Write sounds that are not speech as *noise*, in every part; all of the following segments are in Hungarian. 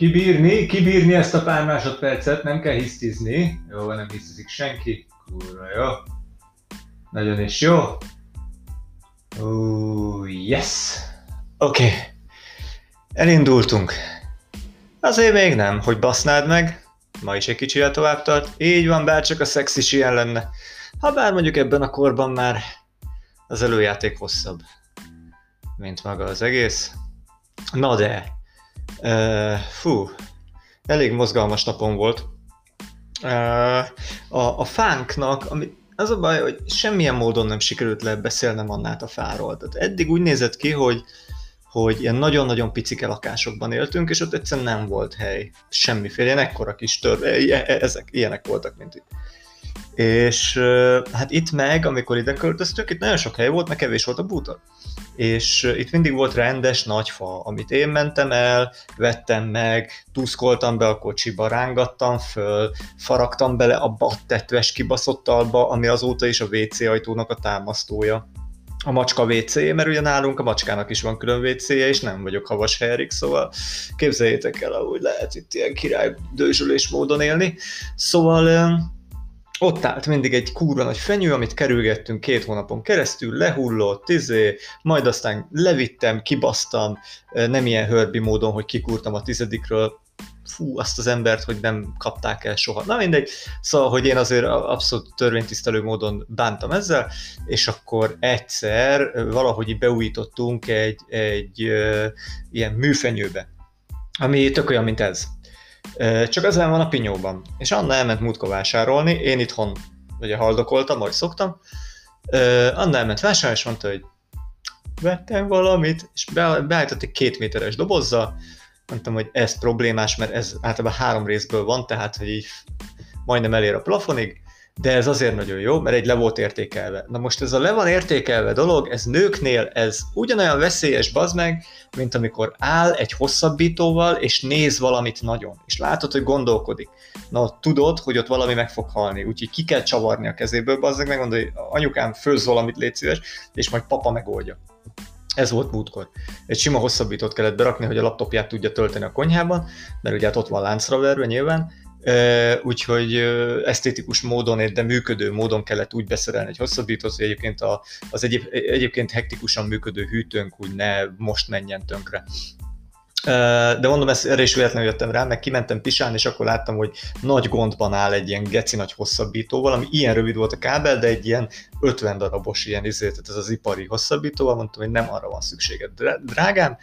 kibírni, kibírni ezt a pár másodpercet, nem kell hisztizni. Jó, nem hisztizik senki. Kurva jó. Nagyon is jó. Oh, yes. Oké. Okay. Elindultunk. Azért még nem, hogy basznád meg. Ma is egy kicsit tovább tart. Így van, bár csak a szex is ilyen lenne. Ha bár mondjuk ebben a korban már az előjáték hosszabb, mint maga az egész. Na de, uh, fú, elég mozgalmas napom volt. Uh, a, a fánknak, ami, az a baj, hogy semmilyen módon nem sikerült le beszélnem Annát a fáról. Tehát eddig úgy nézett ki, hogy hogy ilyen nagyon-nagyon picike lakásokban éltünk, és ott egyszerűen nem volt hely. Semmiféle, ilyen ekkora kis tör, e, e, ezek, ilyenek voltak, mint itt. És hát itt meg, amikor ide költöztünk, itt nagyon sok hely volt, meg kevés volt a bútor. És itt mindig volt rendes nagy fa, amit én mentem el, vettem meg, tuszkoltam be a kocsiba, rángattam föl, faragtam bele a tetves kibaszott alba, ami azóta is a WC ajtónak a támasztója a macska wc mert ugye nálunk a macskának is van külön wc és nem vagyok havas herik, szóval képzeljétek el, ahogy lehet itt ilyen király dőzsülés módon élni. Szóval ott állt mindig egy kurva nagy fenyő, amit kerülgettünk két hónapon keresztül, lehullott, izé, majd aztán levittem, kibasztam, nem ilyen hörbi módon, hogy kikurtam a tizedikről, fú, azt az embert, hogy nem kapták el soha. Na mindegy, szóval, hogy én azért abszolút törvénytisztelő módon bántam ezzel, és akkor egyszer valahogy beújítottunk egy, egy uh, ilyen műfenyőbe, ami tök olyan, mint ez. Csak az van a pinyóban. És Anna elment múltkor vásárolni, én itthon ugye haldokoltam, ahogy szoktam, Anna elment vásárolni, és mondta, hogy vettem valamit, és beállított egy két méteres dobozza, mondtam, hogy ez problémás, mert ez általában három részből van, tehát hogy így majdnem elér a plafonig, de ez azért nagyon jó, mert egy le volt értékelve. Na most ez a le van értékelve dolog, ez nőknél, ez ugyanolyan veszélyes bazd meg, mint amikor áll egy hosszabbítóval, és néz valamit nagyon, és látod, hogy gondolkodik. Na, tudod, hogy ott valami meg fog halni, úgyhogy ki kell csavarni a kezéből, bazd meg, megmondod, hogy anyukám főz valamit, légy szíves, és majd papa megoldja. Ez volt múltkor. Egy sima hosszabbítót kellett berakni, hogy a laptopját tudja tölteni a konyhában, mert ugye hát ott van láncra verve nyilván, úgyhogy esztétikus módon, de működő módon kellett úgy beszerelni egy hosszabbítót, hogy egyébként a, az egyéb, egyébként hektikusan működő hűtőnk úgy ne most menjen tönkre. De mondom, ezt, erre is véletlenül jöttem rá, meg kimentem pisálni, és akkor láttam, hogy nagy gondban áll egy ilyen geci nagy hosszabbítóval, ami ilyen rövid volt a kábel, de egy ilyen 50 darabos ilyen izé, tehát ez az ipari hosszabbítóval, mondtam, hogy nem arra van szükséged, drágám.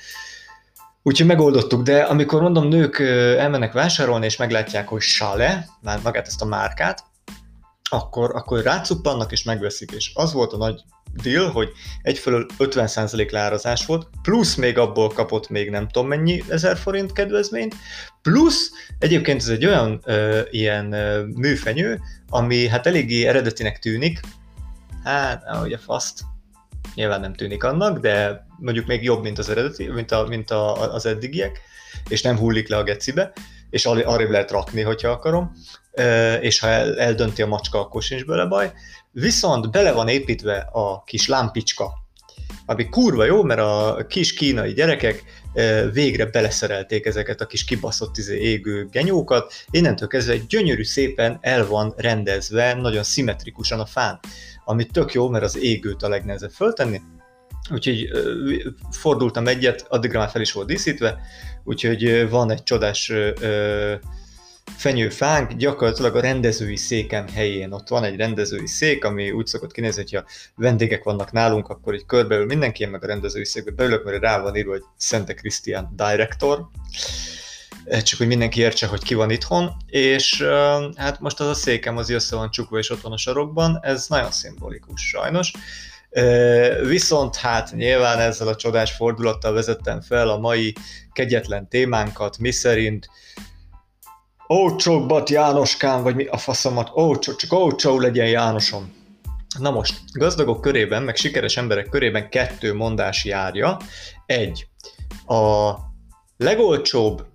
Úgyhogy megoldottuk, de amikor mondom, nők elmennek vásárolni, és meglátják, hogy Sale, már magát ezt a márkát, akkor, akkor rácuppannak és megveszik, és az volt a nagy deal, hogy egyfelől 50% lárazás volt, plusz még abból kapott még nem tudom mennyi ezer forint kedvezményt, plusz egyébként ez egy olyan ö, ilyen ö, műfenyő, ami hát eléggé eredetinek tűnik, hát ahogy a faszt, nyilván nem tűnik annak, de mondjuk még jobb, mint az eredeti, mint, a, mint a, az eddigiek, és nem hullik le a gecibe, és arrébb lehet rakni, hogyha akarom, és ha eldönti a macska, akkor sincs bele baj. Viszont bele van építve a kis lámpicska, ami kurva jó, mert a kis kínai gyerekek végre beleszerelték ezeket a kis kibaszott izé égő genyókat, innentől kezdve gyönyörű szépen el van rendezve, nagyon szimmetrikusan a fán, ami tök jó, mert az égőt a legnehezebb föltenni, úgyhogy fordultam egyet, addigra már fel is volt díszítve, úgyhogy van egy csodás fenyőfánk gyakorlatilag a rendezői székem helyén. Ott van egy rendezői szék, ami úgy szokott kinézni, hogy ha vendégek vannak nálunk, akkor így körbeül mindenki, meg a rendezői székbe beülök, mert rá van írva, hogy Szente Krisztián Director, eh, csak hogy mindenki értse, hogy ki van itthon, és hát most az a székem az össze van csukva, és ott van a sarokban, ez nagyon szimbolikus sajnos. Viszont hát nyilván ezzel a csodás fordulattal vezettem fel a mai kegyetlen témánkat, miszerint Ócsókbat Jánoskám, vagy mi a faszomat, ócsó, csak ócsó legyen Jánosom. Na most, gazdagok körében, meg sikeres emberek körében kettő mondás járja. Egy, a legolcsóbb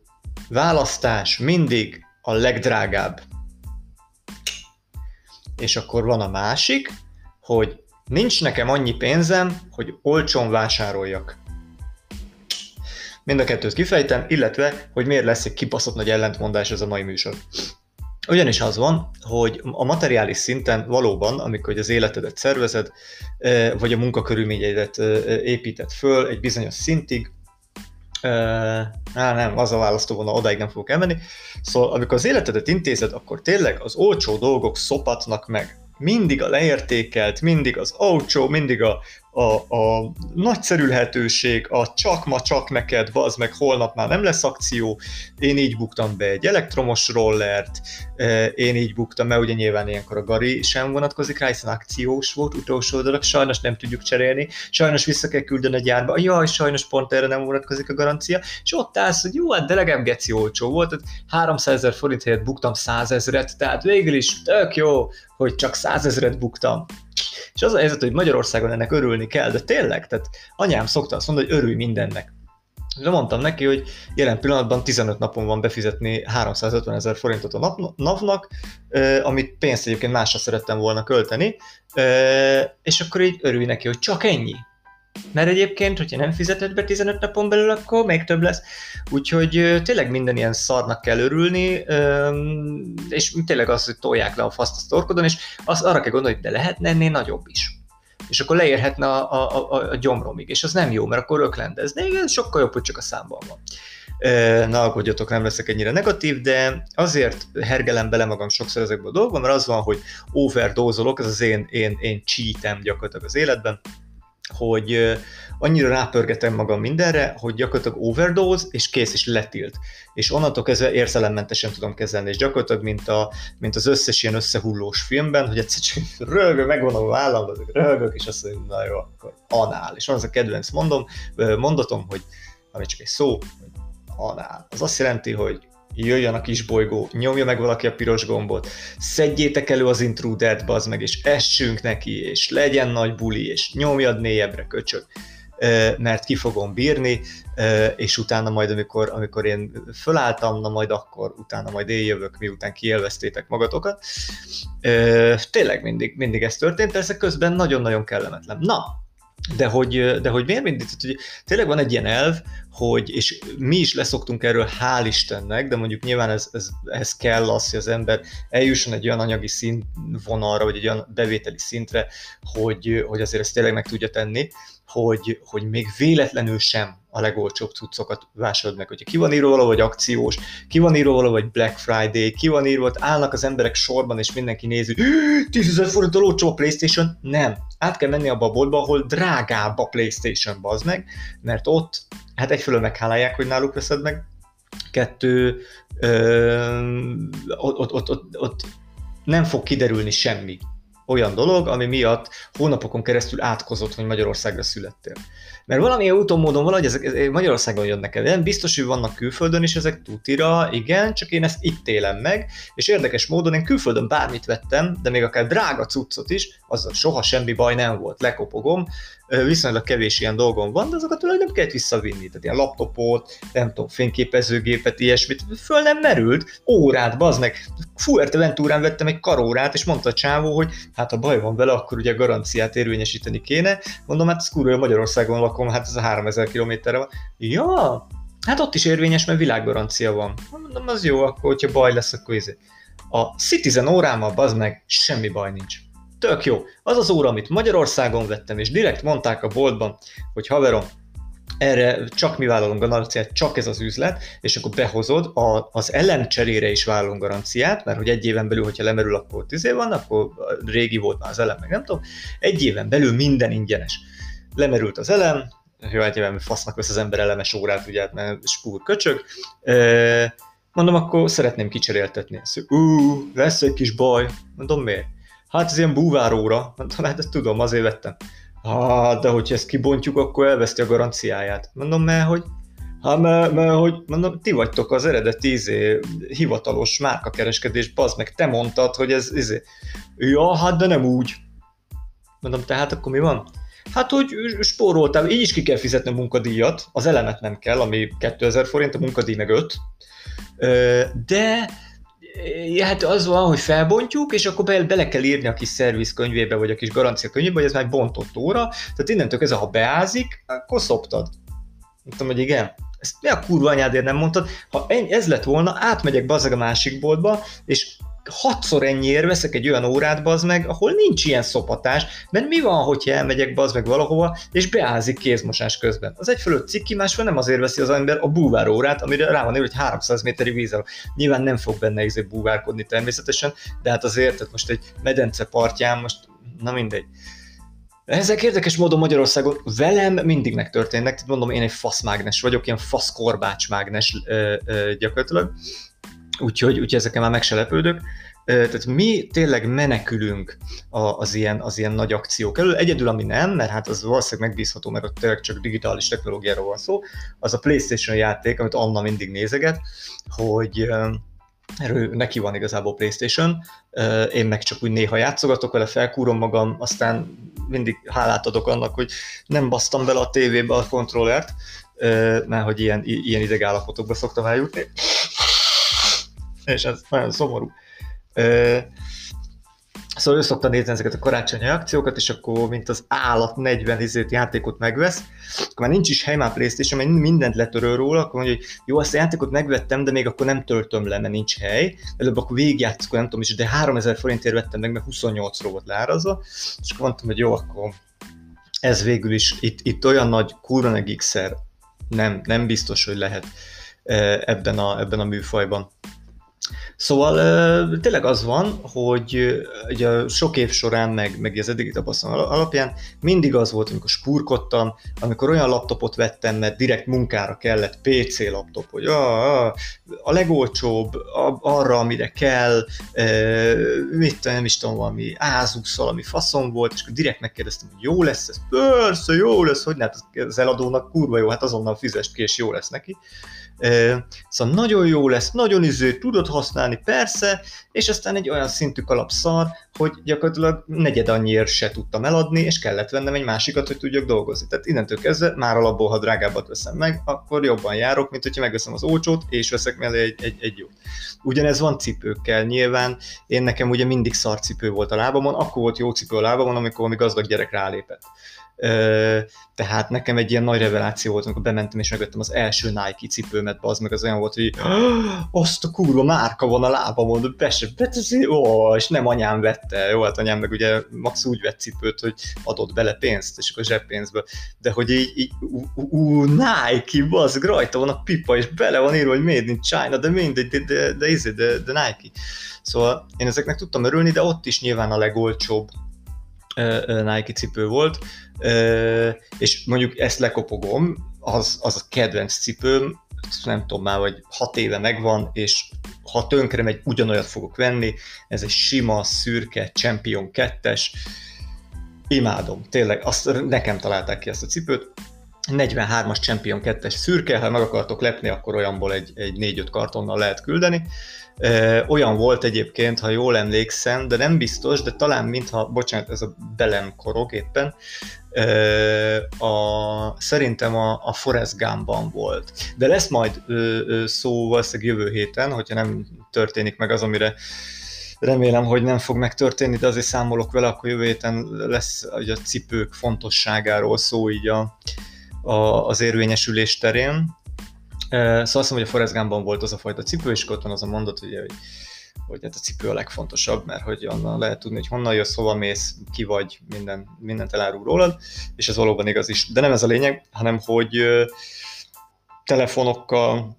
választás mindig a legdrágább. És akkor van a másik, hogy nincs nekem annyi pénzem, hogy olcsón vásároljak. Mind a kettőt kifejtem, illetve, hogy miért lesz egy kibaszott nagy ellentmondás ez a mai műsor. Ugyanis az van, hogy a materiális szinten valóban, amikor az életedet szervezed, vagy a munkakörülményeidet építed föl egy bizonyos szintig, Á, nem, az a választó volna, odáig nem fogok elmenni. Szóval, amikor az életedet intézed, akkor tényleg az olcsó dolgok szopatnak meg. Mindig a leértékelt, mindig az olcsó, mindig a, a, a nagyszerű lehetőség, a csak ma csak neked, az meg holnap már nem lesz akció, én így buktam be egy elektromos rollert, e, én így buktam, mert ugye nyilván ilyenkor a Gari sem vonatkozik rá, hiszen akciós volt, utolsó dolog, sajnos nem tudjuk cserélni, sajnos vissza kell küldeni a gyárba, jaj, sajnos pont erre nem vonatkozik a garancia, és ott állsz, hogy jó, hát de legalább geci olcsó volt, tehát 300 ezer forint helyett buktam 100 ezeret, tehát végül is tök jó, hogy csak 100 ezeret buktam. És az a helyzet, hogy Magyarországon ennek örülni kell, de tényleg, tehát anyám szokta azt mondani, hogy örülj mindennek. De mondtam neki, hogy jelen pillanatban 15 napon van befizetni 350 ezer forintot a nap, napnak, amit pénzt egyébként másra szerettem volna költeni, és akkor így örülj neki, hogy csak ennyi. Mert egyébként, hogyha nem fizeted be 15 napon belül, akkor még több lesz. Úgyhogy tényleg minden ilyen szarnak kell örülni, és tényleg az, hogy tolják le a faszt a sztorkodon, és az arra kell gondolni, hogy de lehetne ennél nagyobb is. És akkor leérhetne a, a, a, a gyomromig, és az nem jó, mert akkor öklendez. De igen, sokkal jobb, hogy csak a számban van. Ne aggódjatok, nem leszek ennyire negatív, de azért hergelem bele magam sokszor ezekbe a dolgokba, mert az van, hogy overdózolok, ez az én, én, én cheatem gyakorlatilag az életben, hogy annyira rápörgetem magam mindenre, hogy gyakorlatilag overdose, és kész, és letilt. És onnantól kezdve érzelemmentesen tudom kezelni, és gyakorlatilag, mint, a, mint az összes ilyen összehullós filmben, hogy egyszer csak röhögök, megvonom a vállam, röhögök, és azt mondom, na jó, akkor anál. És van az a kedvenc mondom, mondatom, hogy ami csak egy szó, hogy anál. Az azt jelenti, hogy jöjjön a kis bolygó, nyomja meg valaki a piros gombot, szedjétek elő az intrudert, bazd meg, és essünk neki, és legyen nagy buli, és nyomjad mélyebbre, köcsög mert ki fogom bírni, és utána majd, amikor, amikor én fölálltam, na majd akkor utána majd én jövök, miután kielveztétek magatokat. Tényleg mindig, mindig ez történt, persze közben nagyon-nagyon kellemetlen. Na, de hogy, de hogy miért mindig, hogy tényleg van egy ilyen elv, hogy, és mi is leszoktunk erről, hál' Istennek, de mondjuk nyilván ez, ez, ez kell az, hogy az ember eljusson egy olyan anyagi színvonalra, vagy egy olyan bevételi szintre, hogy, hogy azért ezt tényleg meg tudja tenni, hogy, hogy még véletlenül sem a legolcsóbb cuccokat vásárolod meg. Hogyha ki van írva valahogy akciós, ki van írva valahogy Black Friday, ki van írva, állnak az emberek sorban, és mindenki nézi, hogy 10 ezer forint olcsó a Playstation. Nem. Át kell menni abba a boltba, ahol drágább a Playstation, bazd meg, mert ott, hát egyfelől meghálálják, hogy náluk veszed meg, kettő, ö, ott, ott, ott, ott, ott nem fog kiderülni semmi olyan dolog, ami miatt hónapokon keresztül átkozott, hogy Magyarországra születtél. Mert valami úton módon valahogy ezek, Magyarországon jönnek el. Nem biztos, hogy vannak külföldön is ezek tutira, igen, csak én ezt itt élem meg, és érdekes módon én külföldön bármit vettem, de még akár drága cuccot is, az soha semmi baj nem volt, lekopogom, viszonylag kevés ilyen dolgom van, de azokat nem kellett visszavinni. Tehát ilyen laptopot, nem tudom, fényképezőgépet, ilyesmit, föl nem merült, órát, bazd meg. Fuerteventúrán vettem egy karórát, és mondta a csávó, hogy hát ha baj van vele, akkor ugye a garanciát érvényesíteni kéne. Mondom, hát ez kurva Magyarországon lakom, hát ez a 3000 kilométerre van. Ja, hát ott is érvényes, mert világgarancia van. Mondom, az jó, akkor hogyha baj lesz, akkor izé. A Citizen órámmal, bazd meg, semmi baj nincs tök jó. Az az óra, amit Magyarországon vettem, és direkt mondták a boltban, hogy haverom, erre csak mi vállalunk garanciát, csak ez az üzlet, és akkor behozod, a, az ellencserére is vállalunk garanciát, mert hogy egy éven belül, hogyha lemerül, akkor tíz év van, akkor régi volt már az elem, meg nem tudom, egy éven belül minden ingyenes. Lemerült az elem, jó, egy éven fasznak vesz az ember elemes órát, ugye, hát mert spúr köcsög, mondom, akkor szeretném kicseréltetni. Ú, lesz egy kis baj. Mondom, miért? Hát ez ilyen búváróra. Mondom, hát ezt tudom, azért vettem. Hát, de hogyha ezt kibontjuk, akkor elveszti a garanciáját. Mondom, mert hogy Hát mert, mert hogy mondom, ti vagytok az eredeti izé, hivatalos márkakereskedés, bazd meg, te mondtad, hogy ez izé. Ja, hát de nem úgy. Mondom, tehát akkor mi van? Hát, hogy spóroltam, így is ki kell fizetni a munkadíjat, az elemet nem kell, ami 2000 forint, a munkadíj meg 5. De Ja, hát az van, hogy felbontjuk, és akkor be, bele kell írni a kis szerviz könyvébe, vagy a kis garancia könyvébe, hogy ez már bontott óra, tehát innentől ez, ha beázik, akkor szoptad. Mondtam, hogy igen. Ezt mi a kurva anyádért nem mondtad? Ha ez lett volna, átmegyek bazeg a másik boltba, és hatszor ennyiért veszek egy olyan órát, bazd meg, ahol nincs ilyen szopatás, mert mi van, hogyha elmegyek bazd meg valahova, és beázik kézmosás közben. Az egyfelől cikki, másfél nem azért veszi az ember a búvár órát, amire rá van írva, hogy 300 méteri víz Nyilván nem fog benne izé búvárkodni természetesen, de hát azért, tehát most egy medence partján, most na mindegy. Ezek érdekes módon Magyarországon velem mindig megtörténnek, tehát mondom, én egy faszmágnes vagyok, ilyen faszkorbács mágnes ö, ö, gyakorlatilag, úgyhogy, úgyhogy ezeken már meg se lepődök. Tehát mi tényleg menekülünk az ilyen, az ilyen nagy akciók elől. Egyedül, ami nem, mert hát az valószínűleg megbízható, mert ott tényleg csak digitális technológiáról van szó, az a PlayStation játék, amit Anna mindig nézeget, hogy erről neki van igazából PlayStation, én meg csak úgy néha játszogatok vele, felkúrom magam, aztán mindig hálát adok annak, hogy nem basztam bele a tévébe a kontrollert, mert hogy ilyen, ilyen idegállapotokba szoktam eljutni és ez nagyon szomorú. Szóval ő szokta nézni ezeket a karácsonyi akciókat, és akkor mint az állat 40 izét játékot megvesz, akkor már nincs is hely már Playstation, mert mindent letöröl róla, akkor mondja, hogy jó, azt a játékot megvettem, de még akkor nem töltöm le, mert nincs hely. Előbb akkor végigjátszok, nem tudom is, de 3000 forintért vettem meg, mert 28 volt leárazva, és akkor mondtam, hogy jó, akkor ez végül is itt, itt olyan nagy kurva nem, nem biztos, hogy lehet ebben a, ebben a műfajban. Szóval tényleg az van, hogy ugye sok év során, meg, meg az eddigi tapasztalat alapján mindig az volt, amikor spurkodtam, amikor olyan laptopot vettem, mert direkt munkára kellett PC laptop, hogy a, a, a legolcsóbb, a, arra, amire kell, e, mit nem is tudom, valami Asus, valami faszom volt, és akkor direkt megkérdeztem, hogy jó lesz ez? Persze, jó lesz, hogy hát az eladónak kurva jó, hát azonnal fizest ki, és jó lesz neki. Szóval nagyon jó lesz, nagyon iző, tudod használni, persze, és aztán egy olyan szintű kalap szar, hogy gyakorlatilag negyed annyiért se tudtam eladni, és kellett vennem egy másikat, hogy tudjak dolgozni. Tehát innentől kezdve már alapból, ha drágábbat veszem meg, akkor jobban járok, mint hogyha megveszem az olcsót, és veszek mellé egy, egy, egy jót. Ugyanez van cipőkkel, nyilván én nekem ugye mindig szarcipő volt a lábamon, akkor volt jó cipő a lábamon, amikor valami gazdag gyerek rálépett. Tehát nekem egy ilyen nagy reveláció volt, amikor bementem és megvettem az első Nike cipőmet, az meg az olyan volt, hogy azt a kurva márka van a lábamon, de be se, ó, és nem anyám vette, jó, hát anyám meg ugye max úgy vett cipőt, hogy adott bele pénzt, és akkor zseppénzből, de hogy így, így ú, ú, Nike, az rajta van a pipa, és bele van írva, hogy made in China, de mindegy, de, de, de, de, de, de Nike. Szóval én ezeknek tudtam örülni, de ott is nyilván a legolcsóbb Nike cipő volt, és mondjuk ezt lekopogom, az, az a kedvenc cipőm, nem tudom már, vagy hat éve megvan, és ha tönkre megy, ugyanolyat fogok venni, ez egy sima, szürke Champion 2-es, imádom, tényleg, azt nekem találták ki ezt a cipőt, 43-as Champion 2-es szürke, ha meg akartok lepni, akkor olyanból egy, egy 4-5 kartonnal lehet küldeni, olyan volt egyébként, ha jól emlékszem, de nem biztos, de talán mintha, bocsánat, ez a belem korog éppen, a, szerintem a, a Forest Gumban volt. De lesz majd ö, ö, szó valószínűleg jövő héten, hogyha nem történik meg az, amire remélem, hogy nem fog megtörténni, de azért számolok vele, akkor jövő héten lesz a cipők fontosságáról szó így a, a, az érvényesülés terén. Szóval azt hiszem, hogy a Forrest Gumpban volt az a fajta cipő, és ott van az a mondat, ugye, hogy, hogy hát a cipő a legfontosabb, mert hogy onnan lehet tudni, hogy honnan jössz, hova mész, ki vagy, minden, mindent elárul rólad, és ez valóban igaz is. De nem ez a lényeg, hanem hogy telefonokkal,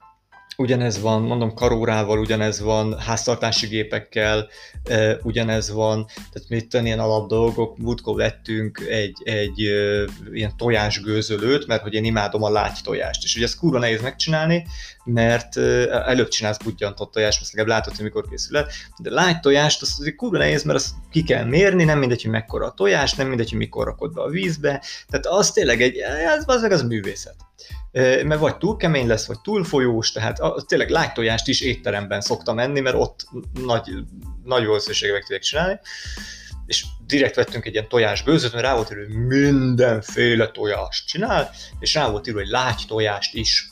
ugyanez van, mondom, karórával, ugyanez van, háztartási gépekkel, e, ugyanez van, tehát mit tenni ilyen alap dolgok, múltkor vettünk egy, egy e, ilyen tojásgőzölőt, mert hogy én imádom a lágy tojást, és ugye ezt kurva nehéz megcsinálni, mert e, előbb csinálsz budjantott tojást, azt legalább látod, hogy mikor készül el, de lágy tojást, az azért kurva nehéz, mert azt ki kell mérni, nem mindegy, hogy mekkora a tojás, nem mindegy, hogy mikor rakod be a vízbe, tehát az tényleg egy, ez az az művészet mert vagy túl kemény lesz, vagy túl folyós, tehát a, tényleg lágytojást is étteremben szoktam enni, mert ott nagy, nagy valószínűséggel meg tudják csinálni, és direkt vettünk egy ilyen tojás gőzöt, mert rá volt írva, hogy mindenféle tojást csinál, és rá volt írva, hogy lágy tojást is.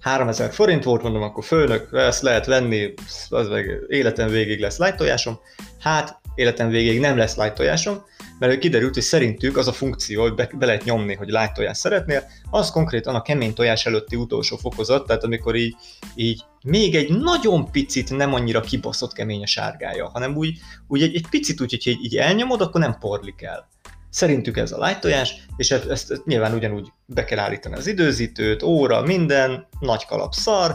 3000 forint volt, mondom, akkor főnök, ezt lehet venni, az meg életem végig lesz lágy tojásom. Hát, életem végig nem lesz lágy tojásom, mert kiderült, hogy szerintük az a funkció, hogy be, be lehet nyomni, hogy light tojás szeretnél, az konkrétan a kemény tojás előtti utolsó fokozat, tehát amikor így, így még egy nagyon picit nem annyira kibaszott kemény a sárgája, hanem úgy, úgy egy, egy picit úgy, hogy így, így elnyomod, akkor nem porlik el. Szerintük ez a light tojás, és ezt, ezt nyilván ugyanúgy be kell állítani az időzítőt, óra, minden, nagy kalap szar,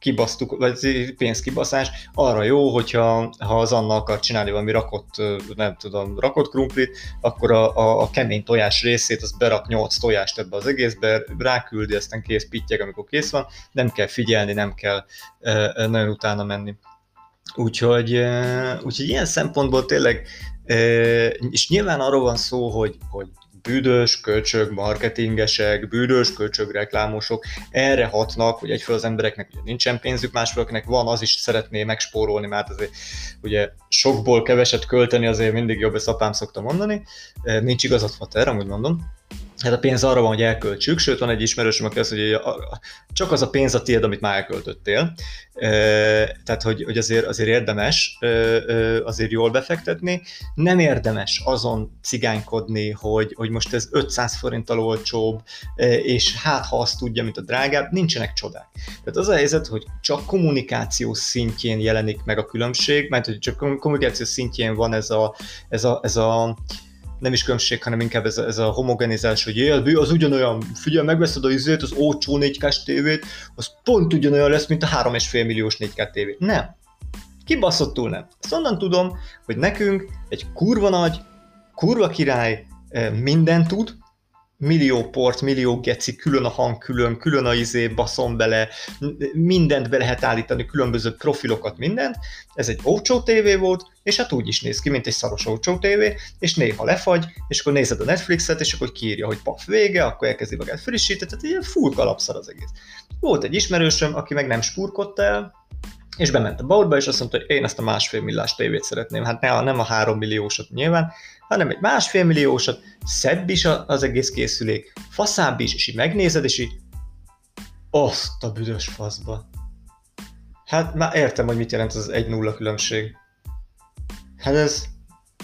kibasztuk, vagy pénzkibaszás, arra jó, hogyha ha az Anna akar csinálni valami rakott, nem tudom, rakott krumplit, akkor a, a, a kemény tojás részét, az berak 8 tojást ebbe az egészbe, ráküldi, aztán kész pittyeg, amikor kész van, nem kell figyelni, nem kell e, nagyon utána menni. Úgyhogy, e, úgyhogy ilyen szempontból tényleg, e, és nyilván arról van szó, hogy, hogy büdös köcsög marketingesek, büdös köcsög reklámosok erre hatnak, hogy egyfől az embereknek ugye nincsen pénzük, másfél akinek van, az is szeretné megspórolni, mert azért ugye sokból keveset költeni azért mindig jobb, ezt apám szokta mondani. Nincs igazat, Fater, amúgy mondom hát a pénz arra van, hogy elköltsük, sőt van egy ismerősöm, aki azt mondja, hogy csak az a pénz a tiéd, amit már elköltöttél. Tehát, hogy, hogy azért, azért érdemes azért jól befektetni. Nem érdemes azon cigánykodni, hogy, hogy most ez 500 forinttal olcsóbb, és hát ha azt tudja, mint a drágább, nincsenek csodák. Tehát az a helyzet, hogy csak kommunikáció szintjén jelenik meg a különbség, mert hogy csak kommunikáció szintjén van ez a, ez a, ez a nem is különbség, hanem inkább ez a, ez a homogenizás, hogy élbű, az ugyanolyan, figyelj, megveszed a izét, az ócsó 4 k tévét, az pont ugyanolyan lesz, mint a 3,5 milliós 4K tévé. Nem. Kibaszottul nem. Ezt onnan tudom, hogy nekünk egy kurva nagy, kurva király eh, minden tud, millió port, millió geci, külön a hang, külön, külön a izé, baszom bele, mindent be lehet állítani, különböző profilokat, mindent. Ez egy ócsó tévé volt, és hát úgy is néz ki, mint egy szaros ócsó tévé, és néha lefagy, és akkor nézed a Netflixet, és akkor kiírja, hogy paf vége, akkor elkezdi magát frissíteni, tehát ilyen full kalapszar az egész. Volt egy ismerősöm, aki meg nem spurkodta el, és bement a boltba, és azt mondta, hogy én ezt a másfél millás tévét szeretném. Hát ne, nem a három milliósat nyilván, hanem egy másfél milliósat, szebb is az egész készülék, faszább is, és így megnézed, és így azt a büdös faszba. Hát már értem, hogy mit jelent az egy nulla különbség. Hát ez,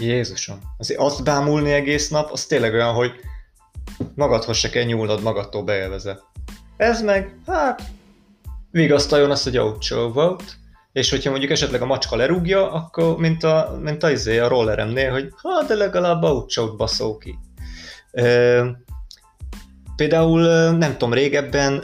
Jézusom, azért azt bámulni egész nap, az tényleg olyan, hogy magadhoz se kell nyúlnod, magadtól beélvezve. Ez meg, hát, vigasztaljon azt, hogy olcsó volt, és hogyha mondjuk esetleg a macska lerúgja, akkor mint a, mint a, izé, a rolleremnél, hogy ha, de legalább outshot baszó ki. Például nem tudom, régebben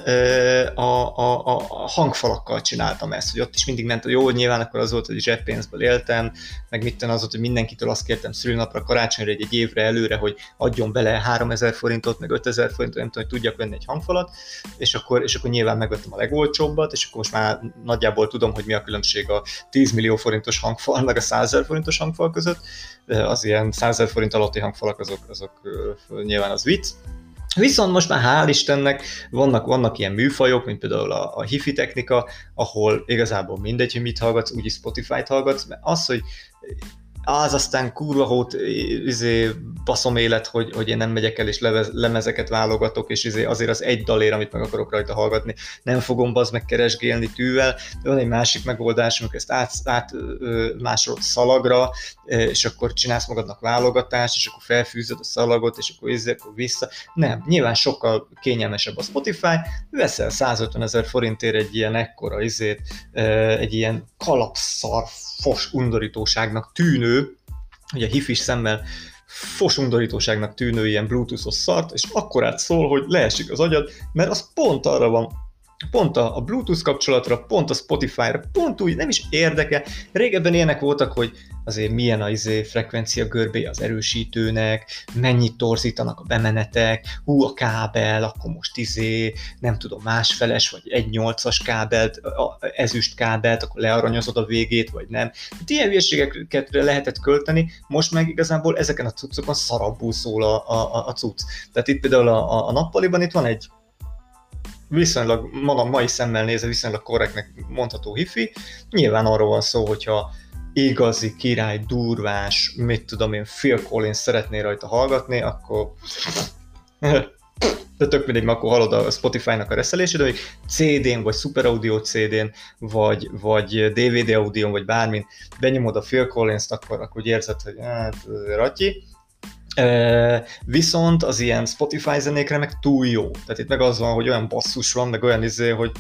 a, a, a hangfalakkal csináltam ezt, hogy ott is mindig ment, hogy jó, nyilván akkor az volt, hogy zseppénzből éltem, meg mit az volt, hogy mindenkitől azt kértem szülőnapra, karácsonyra egy, egy évre előre, hogy adjon bele 3000 forintot, meg 5000 forintot, nem tudom, hogy tudjak venni egy hangfalat, és akkor, és akkor nyilván megvettem a legolcsóbbat, és akkor most már nagyjából tudom, hogy mi a különbség a 10 millió forintos hangfal, meg a 100 forintos hangfal között. Az ilyen 100 forint alatti hangfalak azok, azok nyilván az vicc, Viszont most már hál' Istennek vannak, vannak ilyen műfajok, mint például a, a hifi technika, ahol igazából mindegy, hogy mit hallgatsz, úgyis Spotify-t hallgatsz, mert az, hogy az aztán kurva hót izé, baszom élet, hogy, hogy én nem megyek el és levez, lemezeket válogatok, és izé, azért az egy dalér, amit meg akarok rajta hallgatni, nem fogom bazd meg keresgélni tűvel, de van egy másik megoldás, amikor ezt át, át másról szalagra, és akkor csinálsz magadnak válogatást, és akkor felfűzöd a szalagot, és akkor izé, akkor vissza. Nem, nyilván sokkal kényelmesebb a Spotify, veszel 150 ezer forintért egy ilyen ekkora izét, egy ilyen kalapszar fos undorítóságnak tűnő, ugye hifis szemmel fos undorítóságnak tűnő ilyen bluetoothos szart, és akkor át szól, hogy leesik az agyad, mert az pont arra van pont a, a Bluetooth kapcsolatra, pont a Spotify-ra, pont úgy nem is érdeke. Régebben ilyenek voltak, hogy azért milyen a izé, frekvencia görbé az erősítőnek, mennyit torzítanak a bemenetek, hú a kábel, akkor most izé, nem tudom, másfeles vagy egy nyolcas kábelt, ezüst kábelt, akkor learanyozod a végét, vagy nem. Hát ilyen hülyeségeket lehetett költeni, most meg igazából ezeken a cuccokon szarabbul szól a, a, a cucc. Tehát itt például a, a, a nappaliban itt van egy viszonylag, maga mai szemmel nézve viszonylag korrektnek mondható hifi. Nyilván arról van szó, hogyha igazi király, durvás, mit tudom én, Phil Collins szeretné rajta hallgatni, akkor *laughs* de tök mindegy, akkor hallod a Spotify-nak a reszelését, hogy CD-n, vagy Super Audio CD-n, vagy, vagy DVD audio vagy bármin benyomod a Phil Collins-t, akkor, akkor úgy érzed, hogy hát, ratyi, viszont az ilyen Spotify zenékre meg túl jó. Tehát itt meg az van, hogy olyan basszus van, meg olyan izé, hogy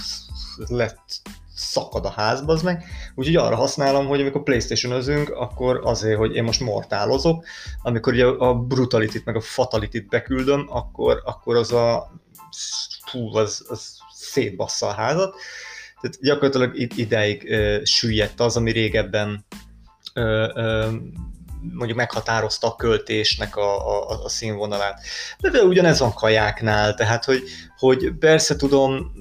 lett szakad a házba, az meg. Úgyhogy arra használom, hogy amikor playstation özünk, akkor azért, hogy én most mortálozok, amikor ugye a brutalitit meg a fatalitit beküldöm, akkor, akkor az a fú, az, az szétbassza a házat. Tehát gyakorlatilag ideig ö, süllyedt az, ami régebben ö, ö, mondjuk meghatározta a költésnek a, a, a színvonalát. De például ugyanez van kajáknál, tehát hogy, hogy persze tudom,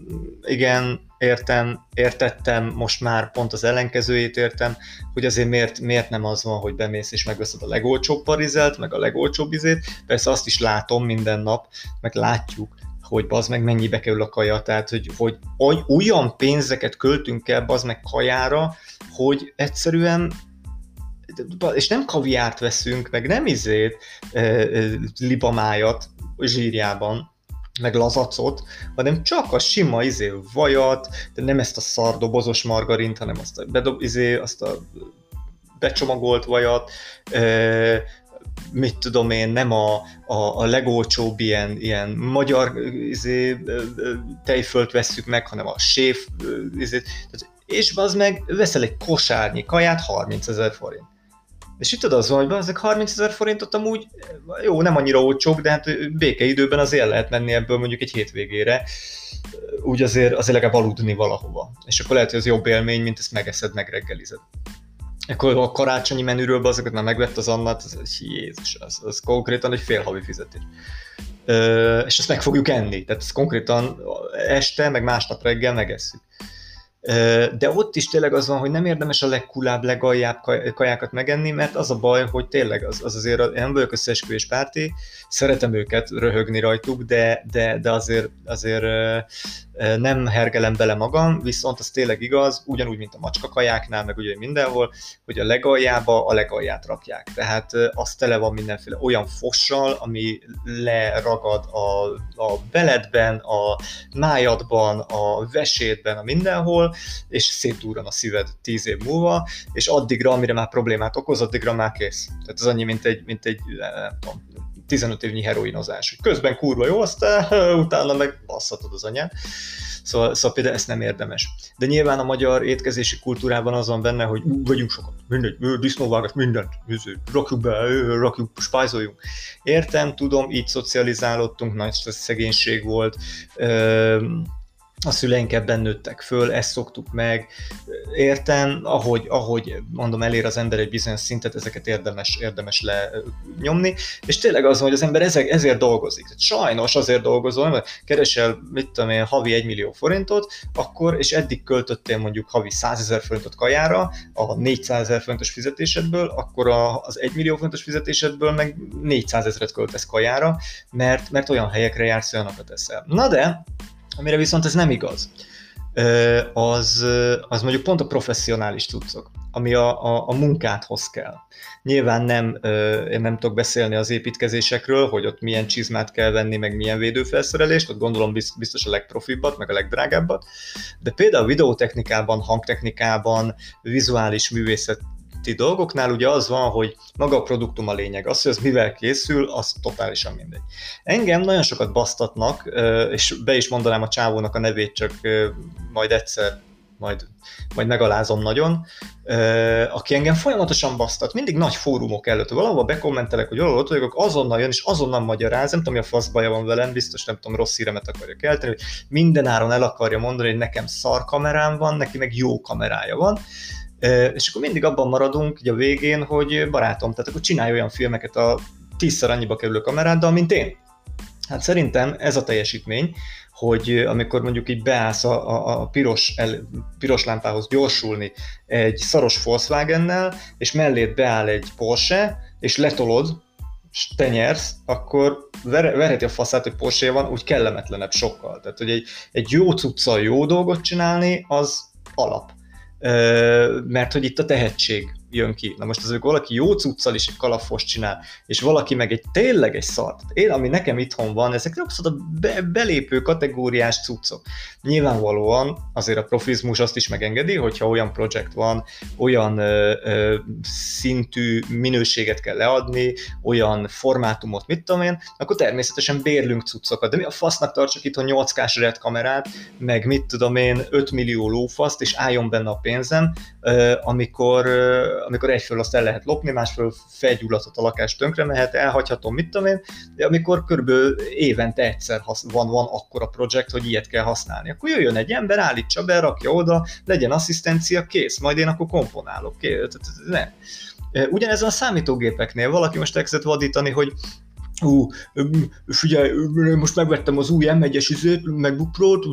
igen, értem, értettem, most már pont az ellenkezőjét értem, hogy azért miért, miért nem az van, hogy bemész és megveszed a legolcsóbb parizelt, meg a legolcsóbb izét, persze azt is látom minden nap, meg látjuk, hogy az meg mennyibe kerül a kaja, tehát hogy, hogy olyan pénzeket költünk el az meg kajára, hogy egyszerűen és nem kaviárt veszünk, meg nem izét, libamájat zsírjában, meg lazacot, hanem csak a sima izé vajat, de nem ezt a szardobozos margarint, hanem azt a, bedob, izé, azt a becsomagolt vajat, mit tudom én, nem a, a, a legolcsóbb ilyen, ilyen magyar izé, tejfölt vesszük meg, hanem a séf izé, és az meg veszel egy kosárnyi kaját 30 ezer forint. És itt az van, hogy ezek 30 ezer forintot amúgy, jó, nem annyira olcsók, de hát békeidőben azért lehet menni ebből mondjuk egy hétvégére, úgy azért, azért legalább aludni valahova. És akkor lehet, hogy az jobb élmény, mint ezt megeszed, megreggelized. Akkor a karácsonyi menüről azokat már megvett az Annat, az, Jézus, az, az konkrétan egy fél havi fizetés. Ö, és ezt meg fogjuk enni, tehát ezt konkrétan este, meg másnap reggel megesszük. De ott is tényleg az van, hogy nem érdemes a legkulább, legaljább kajákat megenni, mert az a baj, hogy tényleg az, az azért, nem vagyok összeesküvés párti, szeretem őket röhögni rajtuk, de, de, de azért, azért nem hergelem bele magam, viszont az tényleg igaz, ugyanúgy, mint a macska kajáknál, meg ugye mindenhol, hogy a legaljába a legalját rakják. Tehát az tele van mindenféle olyan fossal, ami leragad a, a beledben, a májadban, a vesétben, a mindenhol, és szétdúran a szíved tíz év múlva, és addigra, amire már problémát okoz, addigra már kész. Tehát az annyi, mint egy, mint egy nem tudom, 15 évnyi heroinozás. Közben kurva jó, aztán *laughs* utána meg basszatod az anyát. Szóval, szóval például ezt nem érdemes. De nyilván a magyar étkezési kultúrában az van benne, hogy vegyünk sokat, mindegy, disznóvágat, mindent, rakjuk be, rakjuk, spájzoljunk. Értem, tudom, így szocializálódtunk, nagy szegénység volt, a szüleink ebben nőttek föl, ezt szoktuk meg. Értem, ahogy, ahogy mondom, elér az ember egy bizonyos szintet, ezeket érdemes, érdemes lenyomni, és tényleg az, hogy az ember ezek, ezért dolgozik. Sajnos azért dolgozol, mert keresel, mit tudom én, havi 1 millió forintot, akkor, és eddig költöttél mondjuk havi 100 ezer forintot kajára, a 400 ezer forintos fizetésedből, akkor a, az 1 millió forintos fizetésedből meg 400 ezeret költesz kajára, mert, mert olyan helyekre jársz, olyanokat eszel. Na de, Amire viszont ez nem igaz. Az, az mondjuk pont a professzionális cuccok, ami a, a, a munkádhoz kell. Nyilván nem, én nem tudok beszélni az építkezésekről, hogy ott milyen csizmát kell venni, meg milyen védőfelszerelést, ott gondolom biztos a legprofibbat, meg a legdrágábbat, de például videótechnikában, hangtechnikában, vizuális művészet ti dolgoknál ugye az van, hogy maga a produktum a lényeg. Az, hogy az mivel készül, az totálisan mindegy. Engem nagyon sokat basztatnak, és be is mondanám a csávónak a nevét, csak majd egyszer majd, majd megalázom nagyon, aki engem folyamatosan basztat, mindig nagy fórumok előtt, valahol bekommentelek, hogy valahol ott vagyok, azonnal jön, és azonnal magyaráz, nem tudom, mi a fasz baja van velem, biztos nem tudom, rossz híremet akarja kelteni, hogy minden áron el akarja mondani, hogy nekem szar kamerám van, neki meg jó kamerája van, és akkor mindig abban maradunk ugye a végén, hogy barátom, tehát akkor csinálj olyan filmeket a tízszer annyiba kerülő kameráddal, mint én. Hát szerintem ez a teljesítmény, hogy amikor mondjuk így beállsz a, a, a piros, el, piros lámpához gyorsulni egy szaros Volkswagen-nel, és mellét beáll egy Porsche, és letolod, és te nyersz, akkor ver, verheti a faszát, hogy Porsche van, úgy kellemetlenebb sokkal. Tehát, hogy egy, egy jó cuccal jó dolgot csinálni, az alap mert hogy itt a tehetség jön ki. Na most az, hogy valaki jó cuccal is egy kalapos csinál, és valaki meg egy tényleg egy szart. Én, ami nekem itthon van, ezek abszolút a be, belépő kategóriás cuccok. Nyilvánvalóan azért a profizmus azt is megengedi, hogyha olyan projekt van, olyan ö, ö, szintű minőséget kell leadni, olyan formátumot, mit tudom én, akkor természetesen bérlünk cuccokat. De mi a fasznak tartsak itt a 8K-s red kamerát, meg mit tudom én, 5 millió lófaszt, és álljon benne a pénzem, amikor, amikor egyföl azt el lehet lopni, másfél felgyulladhat a lakás tönkre mehet, elhagyhatom, mit tudom én, de amikor körülbelül évente egyszer van, van akkora projekt, hogy ilyet kell használni, akkor jöjjön egy ember, állítsa be, rakja oda, legyen asszisztencia, kész, majd én akkor komponálok. Kész. Nem. Ugyanez a számítógépeknél valaki most elkezdett vadítani, hogy ú, figyelj, most megvettem az új M1-es izét, MacBook Pro-t,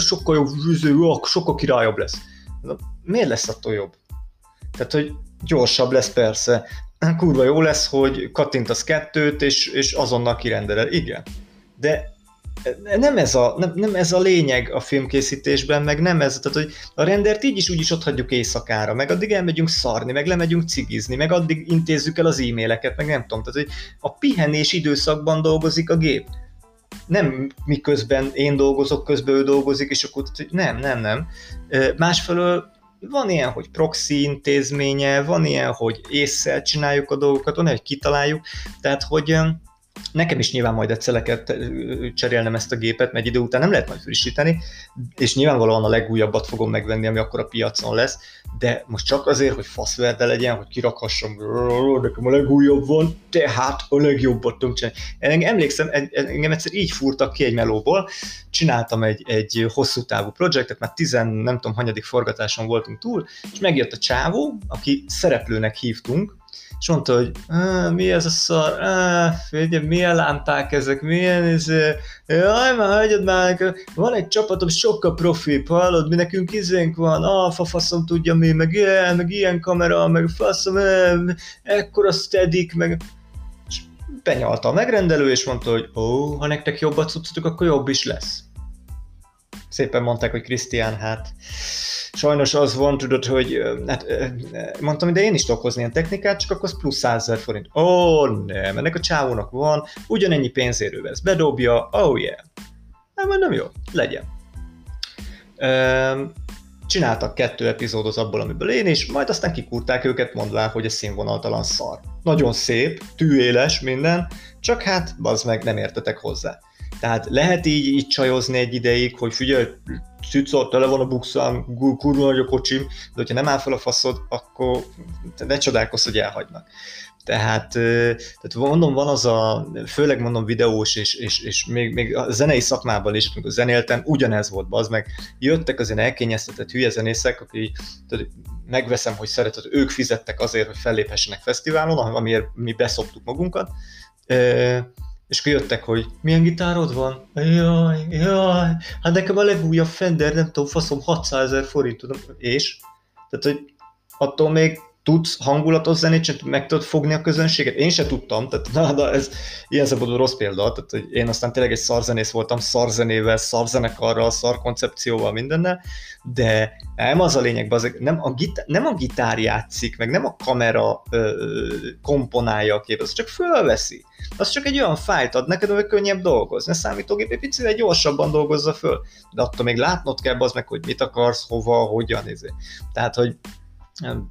sokkal jobb, sokkal királyabb lesz. Miért lesz attól jobb? Tehát, hogy gyorsabb lesz persze, kurva jó lesz, hogy kattintasz kettőt, és, és azonnal kirendeled. Igen. De nem ez, a, nem, nem ez a lényeg a filmkészítésben, meg nem ez, tehát hogy a rendert így is úgy is ott hagyjuk éjszakára, meg addig elmegyünk szarni, meg lemegyünk cigizni, meg addig intézzük el az e-maileket, meg nem tudom, tehát hogy a pihenés időszakban dolgozik a gép. Nem miközben én dolgozok, közben ő dolgozik, és akkor nem, nem, nem. Másfelől van ilyen, hogy proxy intézménye, van ilyen, hogy észszel csináljuk a dolgokat, van ilyen, hogy kitaláljuk, tehát hogy Nekem is nyilván majd egyszer kell cserélnem ezt a gépet, mert idő után nem lehet majd frissíteni, és nyilvánvalóan a legújabbat fogom megvenni, ami akkor a piacon lesz, de most csak azért, hogy faszverde legyen, hogy kirakhassam, nekem a legújabb van, tehát a legjobbat tudom csinálni. Emlékszem, engem egyszer így fúrtak ki egy melóból, csináltam egy, egy hosszú távú projektet, mert tizen, nem tudom, hanyadik forgatáson voltunk túl, és megjött a csávó, aki szereplőnek hívtunk, és mondta, hogy mi ez a szar, figyelj, milyen lámpák ezek, milyen ez, jaj, már hagyjad már, van egy csapatom, sokkal profi, hallod, mi nekünk izénk van, ah, faszom tudja mi, meg ilyen, meg ilyen kamera, meg faszom, ekkora steadik, meg benyalta a megrendelő, és mondta, hogy ó, ha nektek jobb a cuccotok, akkor jobb is lesz. Szépen mondták, hogy Krisztián, hát sajnos az van, tudod, hogy hát, mondtam, de én is tudok hozni ilyen technikát, csak akkor az plusz 100 forint. Ó, oh, nem, ennek a csávónak van, ugyanennyi pénzérő vesz, bedobja, oh yeah. Hát nem jó, legyen. Csináltak kettő epizódot abból, amiből én is, majd aztán kikúrták őket, mondvá, hogy a színvonaltalan szar. Nagyon szép, tűéles minden, csak hát, bazd meg, nem értetek hozzá. Tehát lehet így, így csajozni egy ideig, hogy figyelj, cica, tele van a bukszám, kurva nagy a kocsim, de hogyha nem áll fel a faszod, akkor ne csodálkozz, hogy elhagynak. Tehát, tehát mondom, van az a, főleg mondom videós, és, és, és még, még a zenei szakmában is, amikor zenéltem, ugyanez volt, az meg jöttek az ilyen elkényeztetett hülye zenészek, aki tehát megveszem, hogy szeretett, ők fizettek azért, hogy felléphessenek fesztiválon, amiért mi beszoptuk magunkat, és jöttek, hogy milyen gitárod van? Jaj, jaj, hát nekem a legújabb Fender, nem tudom, faszom 600 ezer forint, tudom, és? Tehát, hogy attól még tudsz hangulatos zenét, csak meg tudod fogni a közönséget. Én se tudtam, tehát na, na ez ilyen szempontból rossz példa, tehát hogy én aztán tényleg egy szarzenész voltam, szarzenével, szarzenekarral, szarkoncepcióval, mindennel, de nem az a lényeg, az, nem, a gitár, nem a gitár játszik, meg nem a kamera ö, komponálja a képet, az csak fölveszi. Az csak egy olyan fájt ad neked, hogy könnyebb dolgozni. A számítógép egy picit gyorsabban dolgozza föl, de attól még látnod kell az meg, hogy mit akarsz, hova, hogyan. Izé. Tehát, hogy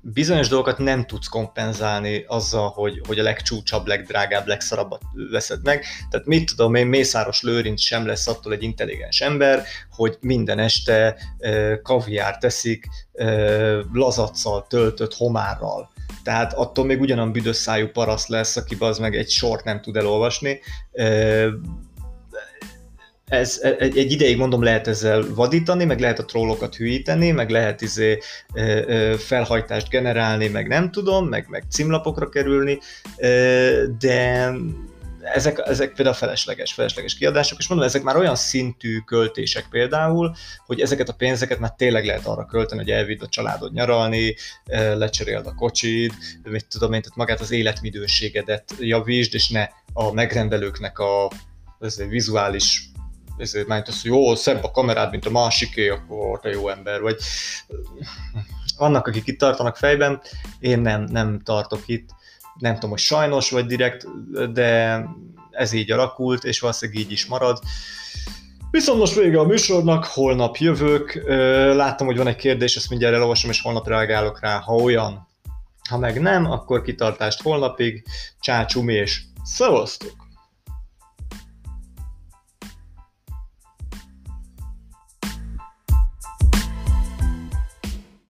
bizonyos dolgokat nem tudsz kompenzálni azzal, hogy, hogy a legcsúcsabb, legdrágább, legszarabbat veszed meg. Tehát mit tudom én, Mészáros Lőrinc sem lesz attól egy intelligens ember, hogy minden este kaviár teszik lazaccal töltött homárral. Tehát attól még ugyanan büdös szájú paraszt lesz, aki az meg egy sort nem tud elolvasni. Ez, egy, egy ideig mondom lehet ezzel vadítani, meg lehet a trollokat hűíteni, meg lehet izé, felhajtást generálni, meg nem tudom, meg, meg címlapokra kerülni, de ezek, ezek például felesleges, felesleges kiadások, és mondom, ezek már olyan szintű költések például, hogy ezeket a pénzeket már tényleg lehet arra költeni, hogy elvidd a családod nyaralni, lecseréld a kocsid, mit tudom én, tehát magát az életminőségedet javítsd, és ne a megrendelőknek a ez vizuális ezért mert az, jó, szebb a kamerád, mint a másiké, akkor te jó ember vagy. vannak, akik itt tartanak fejben, én nem, nem tartok itt, nem tudom, hogy sajnos vagy direkt, de ez így alakult, és valószínűleg így is marad. Viszont most vége a műsornak, holnap jövök, láttam, hogy van egy kérdés, ezt mindjárt elolvasom, és holnap reagálok rá, ha olyan. Ha meg nem, akkor kitartást holnapig, csácsumi és szevasztok!